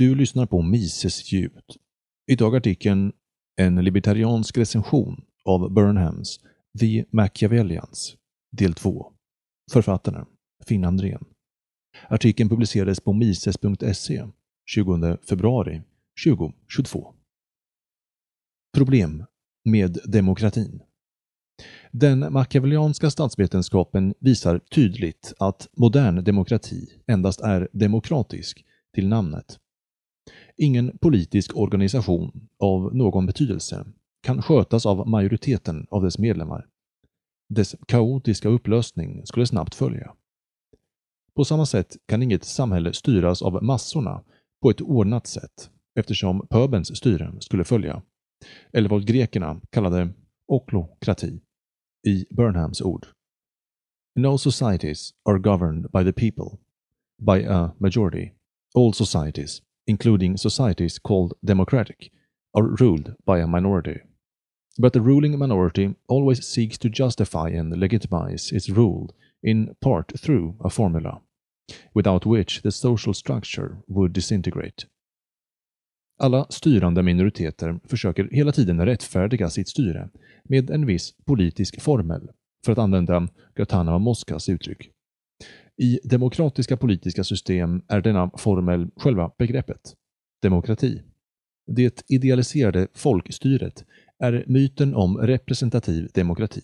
Du lyssnar på Mises ljud. Idag artikeln En libertariansk recension av Burnhams The Machiavellians, del 2. Författaren Finn Andrén. Artikeln publicerades på mises.se 20 februari 2022. Problem med demokratin. Den machiavellianska statsvetenskapen visar tydligt att modern demokrati endast är demokratisk till namnet. Ingen politisk organisation av någon betydelse kan skötas av majoriteten av dess medlemmar. Dess kaotiska upplösning skulle snabbt följa. På samma sätt kan inget samhälle styras av massorna på ett ordnat sätt eftersom pöbens styre skulle följa, eller vad grekerna kallade oklokrati i Burnhams ord. No societies are governed by the people, by a majority. All societies, including societies called democratic, are ruled by a minority. But the ruling minority always seeks to justify and legitimize its rule in part through a formula, without which the social structure would disintegrate. Alla styrande minoriteter försöker hela tiden rättfärdiga sitt styre med en viss politisk formel, för att använda Gautama Moskas uttryck. I demokratiska politiska system är denna formel själva begreppet, demokrati. Det idealiserade folkstyret är myten om representativ demokrati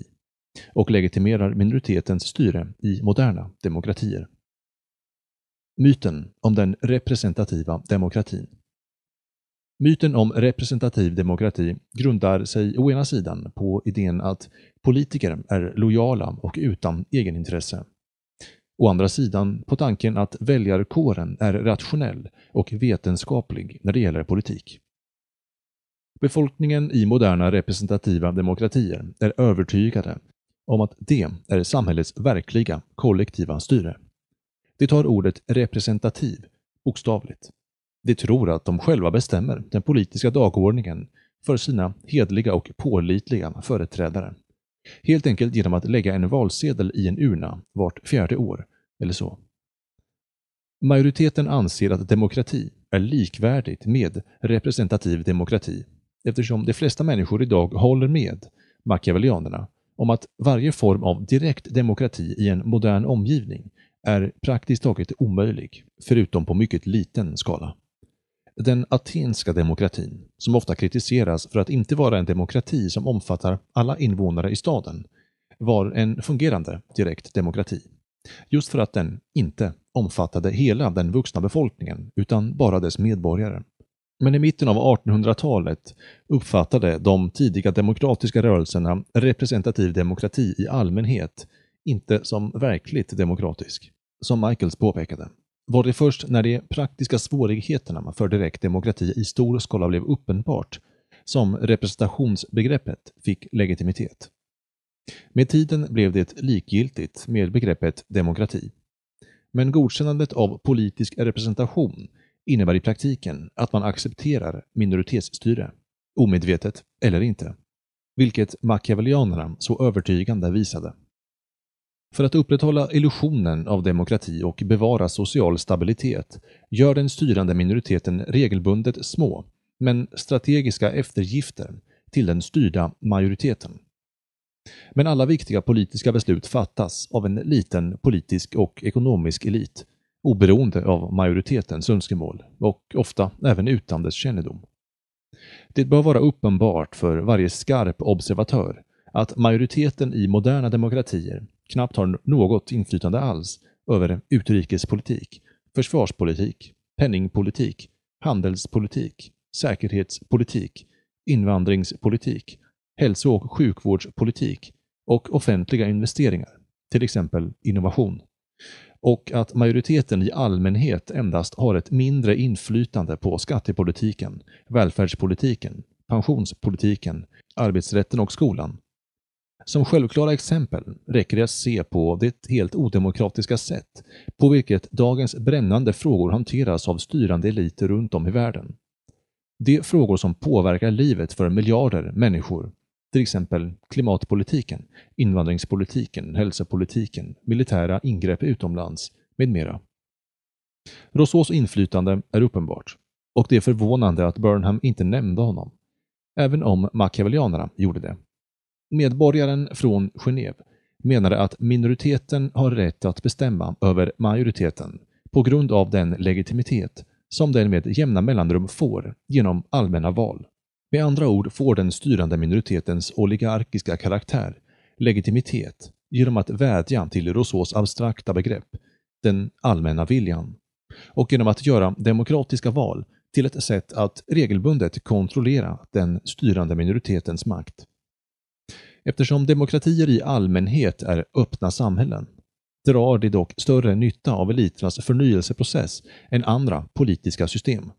och legitimerar minoritetens styre i moderna demokratier. Myten om den representativa demokratin Myten om representativ demokrati grundar sig å ena sidan på idén att politiker är lojala och utan egenintresse. Å andra sidan på tanken att väljarkåren är rationell och vetenskaplig när det gäller politik. Befolkningen i moderna representativa demokratier är övertygade om att det är samhällets verkliga kollektiva styre. De tar ordet representativ bokstavligt. De tror att de själva bestämmer den politiska dagordningen för sina hedliga och pålitliga företrädare. Helt enkelt genom att lägga en valsedel i en urna vart fjärde år, eller så. Majoriteten anser att demokrati är likvärdigt med representativ demokrati eftersom de flesta människor idag håller med machiavellianerna om att varje form av direkt demokrati i en modern omgivning är praktiskt taget omöjlig, förutom på mycket liten skala. Den atenska demokratin, som ofta kritiseras för att inte vara en demokrati som omfattar alla invånare i staden, var en fungerande direkt demokrati. Just för att den inte omfattade hela den vuxna befolkningen, utan bara dess medborgare. Men i mitten av 1800-talet uppfattade de tidiga demokratiska rörelserna representativ demokrati i allmänhet inte som verkligt demokratisk, som Michaels påpekade var det först när de praktiska svårigheterna för direkt demokrati i stor skala blev uppenbart som representationsbegreppet fick legitimitet. Med tiden blev det likgiltigt med begreppet demokrati. Men godkännandet av politisk representation innebär i praktiken att man accepterar minoritetsstyre, omedvetet eller inte, vilket machiavellianerna så övertygande visade. För att upprätthålla illusionen av demokrati och bevara social stabilitet gör den styrande minoriteten regelbundet små, men strategiska eftergifter till den styrda majoriteten. Men alla viktiga politiska beslut fattas av en liten politisk och ekonomisk elit, oberoende av majoritetens önskemål och ofta även utan dess kännedom. Det bör vara uppenbart för varje skarp observatör att majoriteten i moderna demokratier knappt har något inflytande alls över utrikespolitik, försvarspolitik, penningpolitik, handelspolitik, säkerhetspolitik, invandringspolitik, hälso och sjukvårdspolitik och offentliga investeringar, till exempel innovation. Och att majoriteten i allmänhet endast har ett mindre inflytande på skattepolitiken, välfärdspolitiken, pensionspolitiken, arbetsrätten och skolan som självklara exempel räcker det att se på det helt odemokratiska sätt på vilket dagens brännande frågor hanteras av styrande eliter runt om i världen. De frågor som påverkar livet för miljarder människor, till exempel klimatpolitiken, invandringspolitiken, hälsopolitiken, militära ingrepp utomlands med mera. Rousseaus inflytande är uppenbart. och det är förvånande att Burnham inte nämnde honom, även om machiavellianerna gjorde det. Medborgaren från Genève menade att minoriteten har rätt att bestämma över majoriteten på grund av den legitimitet som den med jämna mellanrum får genom allmänna val. Med andra ord får den styrande minoritetens oligarkiska karaktär legitimitet genom att vädja till Rousseaus abstrakta begrepp, den allmänna viljan, och genom att göra demokratiska val till ett sätt att regelbundet kontrollera den styrande minoritetens makt. Eftersom demokratier i allmänhet är öppna samhällen drar de dock större nytta av eliternas förnyelseprocess än andra politiska system.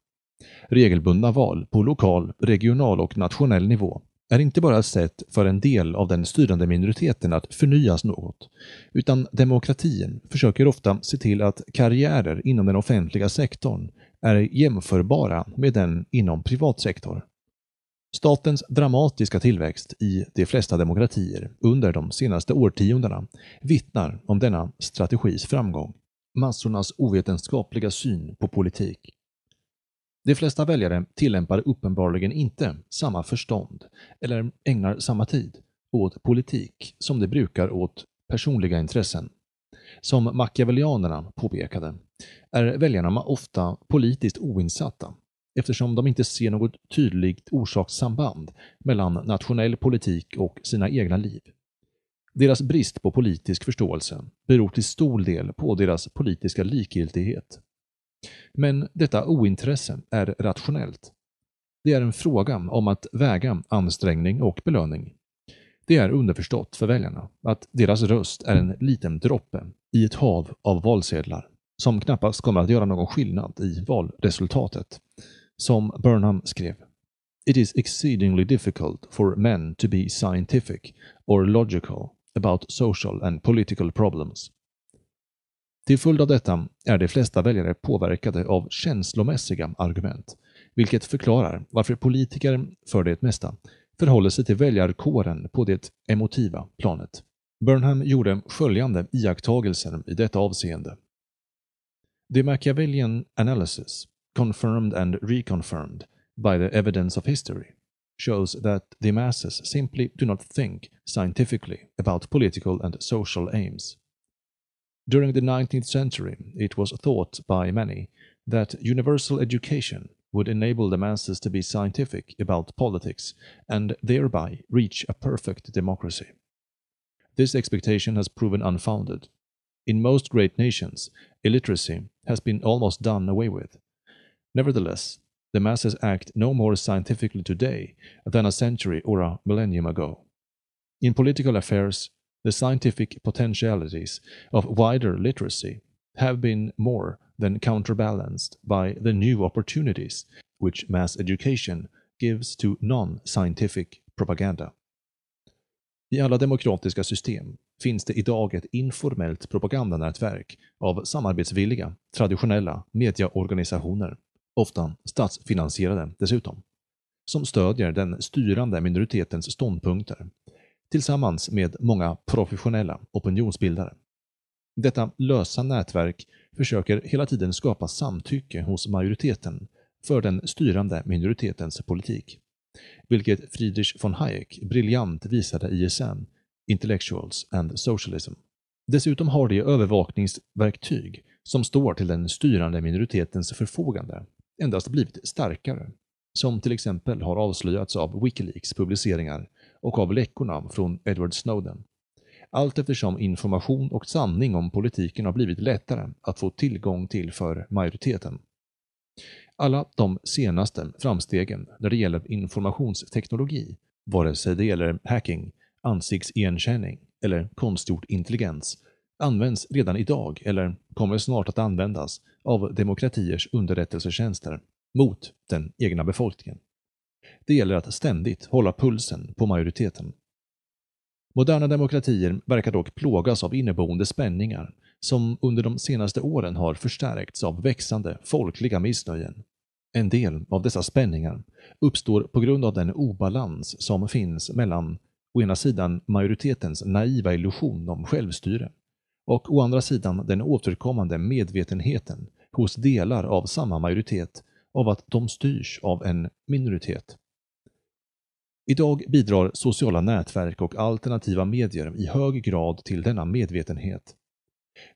Regelbundna val på lokal, regional och nationell nivå är inte bara ett sätt för en del av den styrande minoriteten att förnyas något, utan demokratin försöker ofta se till att karriärer inom den offentliga sektorn är jämförbara med den inom privat sektor. Statens dramatiska tillväxt i de flesta demokratier under de senaste årtiondena vittnar om denna strategis framgång. Massornas ovetenskapliga syn på politik. De flesta väljare tillämpar uppenbarligen inte samma förstånd eller ägnar samma tid åt politik som de brukar åt personliga intressen. Som machiavellianerna påpekade är väljarna ofta politiskt oinsatta eftersom de inte ser något tydligt orsakssamband mellan nationell politik och sina egna liv. Deras brist på politisk förståelse beror till stor del på deras politiska likgiltighet. Men detta ointresse är rationellt. Det är en fråga om att väga ansträngning och belöning. Det är underförstått för väljarna att deras röst är en liten droppe i ett hav av valsedlar som knappast kommer att göra någon skillnad i valresultatet som Burnham skrev. It is exceedingly difficult for men to be scientific or logical about social and political problems. Till följd av detta är de flesta väljare påverkade av känslomässiga argument, vilket förklarar varför politiker, för det mesta, förhåller sig till väljarkåren på det emotiva planet. Burnham gjorde följande iakttagelser i detta avseende. The Machiavellian analysis confirmed and reconfirmed by the evidence of history, shows that the masses simply do not think scientifically about political and social aims. During the 19th century, it was thought by many that universal education would enable the masses to be scientific about politics and thereby reach a perfect democracy. This expectation has proven unfounded. In most great nations, illiteracy has been almost done away with. Nevertheless, the masses act no more scientifically today than a century or a millennium ago. In political affairs, the scientific potentialities of wider literacy have been more than counterbalanced by the new opportunities which mass education gives to non-scientific propaganda. I alla demokratiska system finns det idag ett informellt propagandanätverk av samarbetsvilliga, traditionella mediaorganisationer ofta statsfinansierade dessutom, som stödjer den styrande minoritetens ståndpunkter tillsammans med många professionella opinionsbildare. Detta lösa nätverk försöker hela tiden skapa samtycke hos majoriteten för den styrande minoritetens politik, vilket Friedrich von Hayek briljant visade i essän Intellectuals and Socialism. Dessutom har de övervakningsverktyg som står till den styrande minoritetens förfogande endast blivit starkare, som till exempel har avslöjats av Wikileaks publiceringar och av läckorna från Edward Snowden. Allt eftersom information och sanning om politiken har blivit lättare att få tillgång till för majoriteten. Alla de senaste framstegen när det gäller informationsteknologi, vare sig det gäller hacking, ansiktsigenkänning eller konstgjord intelligens, används redan idag eller kommer snart att användas av demokratiers underrättelsetjänster mot den egna befolkningen. Det gäller att ständigt hålla pulsen på majoriteten. Moderna demokratier verkar dock plågas av inneboende spänningar som under de senaste åren har förstärkts av växande folkliga missnöjen. En del av dessa spänningar uppstår på grund av den obalans som finns mellan å ena sidan majoritetens naiva illusion om självstyre och å andra sidan den återkommande medvetenheten hos delar av samma majoritet av att de styrs av en minoritet. Idag bidrar sociala nätverk och alternativa medier i hög grad till denna medvetenhet.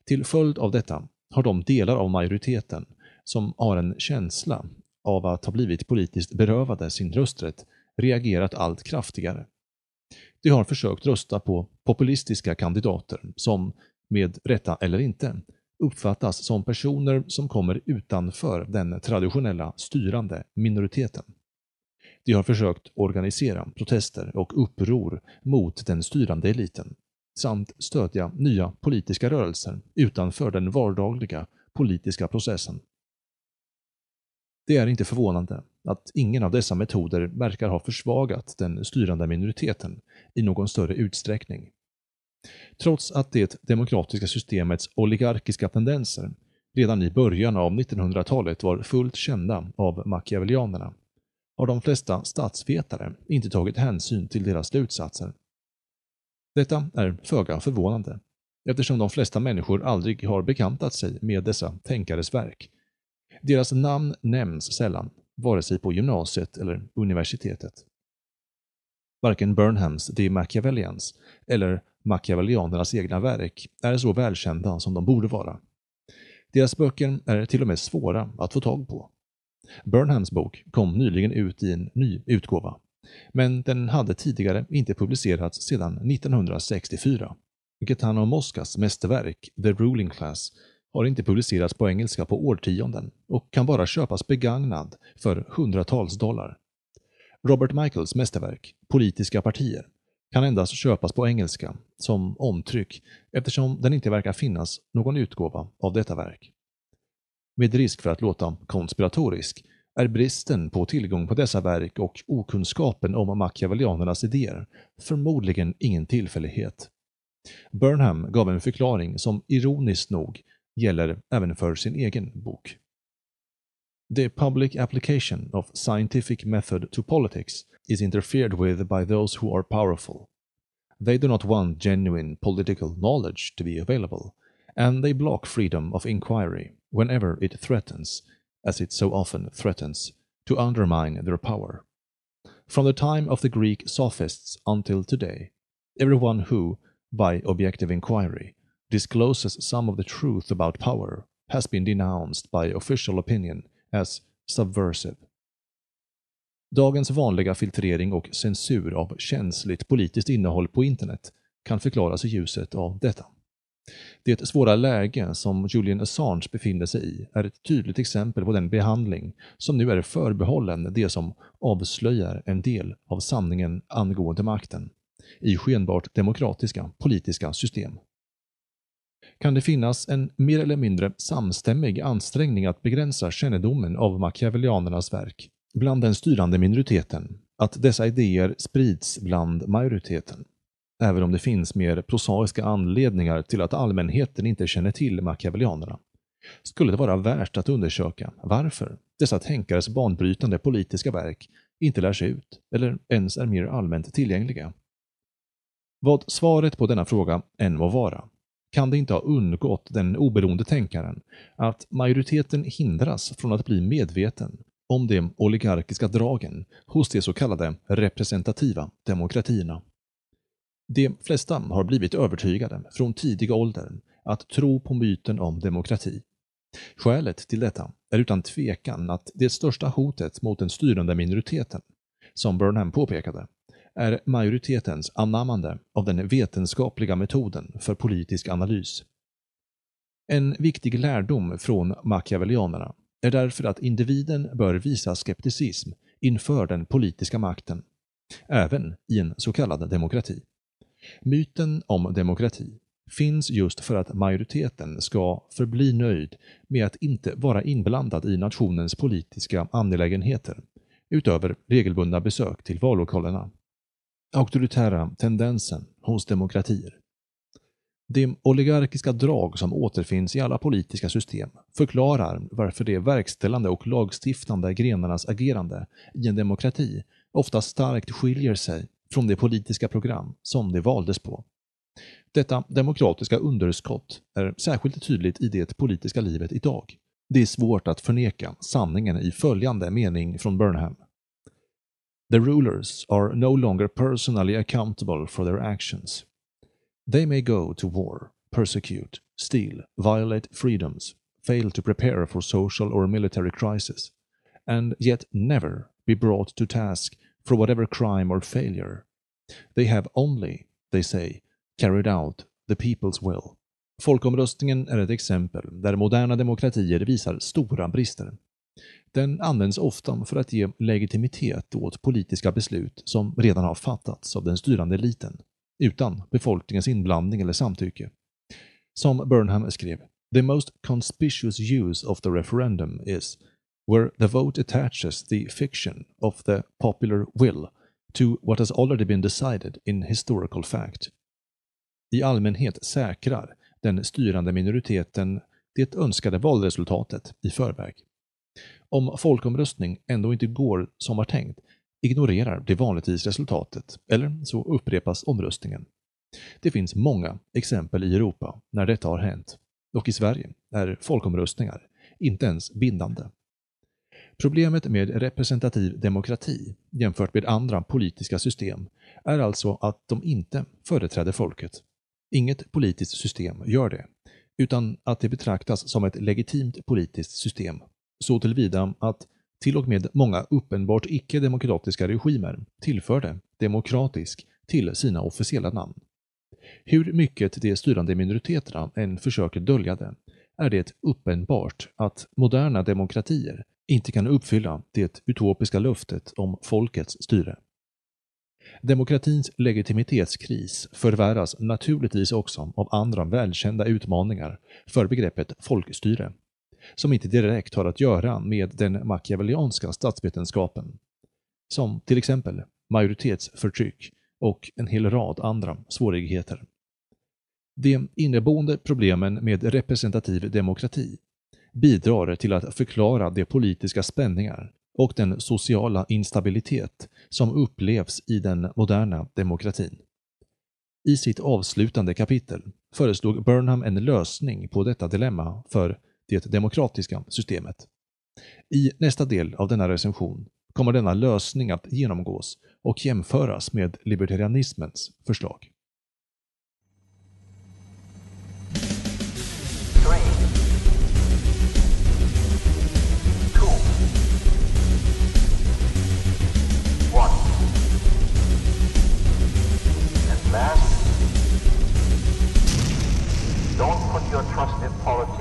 Till följd av detta har de delar av majoriteten som har en känsla av att ha blivit politiskt berövade sin rösträtt reagerat allt kraftigare. De har försökt rösta på populistiska kandidater som, med rätta eller inte, uppfattas som personer som kommer utanför den traditionella styrande minoriteten. De har försökt organisera protester och uppror mot den styrande eliten samt stödja nya politiska rörelser utanför den vardagliga politiska processen. Det är inte förvånande att ingen av dessa metoder verkar ha försvagat den styrande minoriteten i någon större utsträckning. Trots att det demokratiska systemets oligarkiska tendenser redan i början av 1900-talet var fullt kända av machiavellianerna har de flesta statsvetare inte tagit hänsyn till deras slutsatser. Detta är föga förvånande, eftersom de flesta människor aldrig har bekantat sig med dessa tänkares verk. Deras namn nämns sällan, vare sig på gymnasiet eller universitetet. Varken Burnhams “The Machiavellians eller Machiavellianernas egna verk är så välkända som de borde vara. Deras böcker är till och med svåra att få tag på. Burnhams bok kom nyligen ut i en ny utgåva, men den hade tidigare inte publicerats sedan 1964. Gaetano Moscas mästerverk The Ruling Class har inte publicerats på engelska på årtionden och kan bara köpas begagnad för hundratals dollar. Robert Michaels mästerverk, Politiska partier, kan endast köpas på engelska som omtryck eftersom den inte verkar finnas någon utgåva av detta verk. Med risk för att låta konspiratorisk är bristen på tillgång på dessa verk och okunskapen om machiavellianernas idéer förmodligen ingen tillfällighet. Burnham gav en förklaring som ironiskt nog gäller även för sin egen bok. The public application of scientific method to politics is interfered with by those who are powerful. They do not want genuine political knowledge to be available, and they block freedom of inquiry whenever it threatens, as it so often threatens, to undermine their power. From the time of the Greek sophists until today, everyone who, by objective inquiry, discloses some of the truth about power has been denounced by official opinion as subversive. Dagens vanliga filtrering och censur av känsligt politiskt innehåll på internet kan förklaras i ljuset av detta. Det svåra läge som Julian Assange befinner sig i är ett tydligt exempel på den behandling som nu är förbehållen det som avslöjar en del av sanningen angående makten i skenbart demokratiska politiska system. Kan det finnas en mer eller mindre samstämmig ansträngning att begränsa kännedomen av machiavellianernas verk bland den styrande minoriteten, att dessa idéer sprids bland majoriteten? även om det finns mer prosaiska anledningar till att allmänheten inte känner till machiavellianerna, skulle det vara värt att undersöka varför dessa tänkares banbrytande politiska verk inte lärs ut eller ens är mer allmänt tillgängliga. Vad svaret på denna fråga än må vara, kan det inte ha undgått den oberoende tänkaren att majoriteten hindras från att bli medveten om de oligarkiska dragen hos de så kallade representativa demokratierna. De flesta har blivit övertygade från tidig ålder att tro på myten om demokrati. Skälet till detta är utan tvekan att det största hotet mot den styrande minoriteten, som Burnham påpekade, är majoritetens anammande av den vetenskapliga metoden för politisk analys. En viktig lärdom från machiavellianerna är därför att individen bör visa skepticism inför den politiska makten, även i en så kallad demokrati. Myten om demokrati finns just för att majoriteten ska förbli nöjd med att inte vara inblandad i nationens politiska angelägenheter, utöver regelbundna besök till vallokalerna. Auktoritära tendensen hos demokratier. De oligarkiska drag som återfinns i alla politiska system förklarar varför de verkställande och lagstiftande grenarnas agerande i en demokrati ofta starkt skiljer sig från det politiska program som de valdes på. Detta demokratiska underskott är särskilt tydligt i det politiska livet idag, Det är svårt att förneka sanningen i följande mening från Burnham. The rulers are no longer personally accountable for their actions. They may go to war, persecute, steal, violate freedoms, fail to prepare for social or military crisis, and yet never be brought to task for whatever crime or failure. They have only, they say, carried out the people's will. Folkomröstningen är ett exempel där moderna demokratier visar stora brister. Den används ofta för att ge legitimitet åt politiska beslut som redan har fattats av den styrande eliten, utan befolkningens inblandning eller samtycke. Som Burnham skrev, “The most conspicuous use of the referendum is where the vote attaches the fiction of the popular will to what has already been decided in historical fact. I allmänhet säkrar den styrande minoriteten det önskade valresultatet i förväg. Om folkomröstning ändå inte går som var tänkt ignorerar det vanligtvis resultatet, eller så upprepas omröstningen. Det finns många exempel i Europa när detta har hänt, och i Sverige är folkomröstningar inte ens bindande. Problemet med representativ demokrati jämfört med andra politiska system är alltså att de inte företräder folket. Inget politiskt system gör det, utan att det betraktas som ett legitimt politiskt system, så tillvida att till och med många uppenbart icke-demokratiska regimer tillförde demokratisk till sina officiella namn. Hur mycket de styrande minoriteterna än försöker dölja det, är det uppenbart att moderna demokratier inte kan uppfylla det utopiska löftet om folkets styre. Demokratins legitimitetskris förvärras naturligtvis också av andra välkända utmaningar för begreppet folkstyre, som inte direkt har att göra med den machiavellianska statsvetenskapen, som till exempel majoritetsförtryck och en hel rad andra svårigheter. De inneboende problemen med representativ demokrati bidrar till att förklara de politiska spänningar och den sociala instabilitet som upplevs i den moderna demokratin. I sitt avslutande kapitel föreslog Burnham en lösning på detta dilemma för det demokratiska systemet. I nästa del av denna recension kommer denna lösning att genomgås och jämföras med libertarianismens förslag. Last, don't put your trust in politics.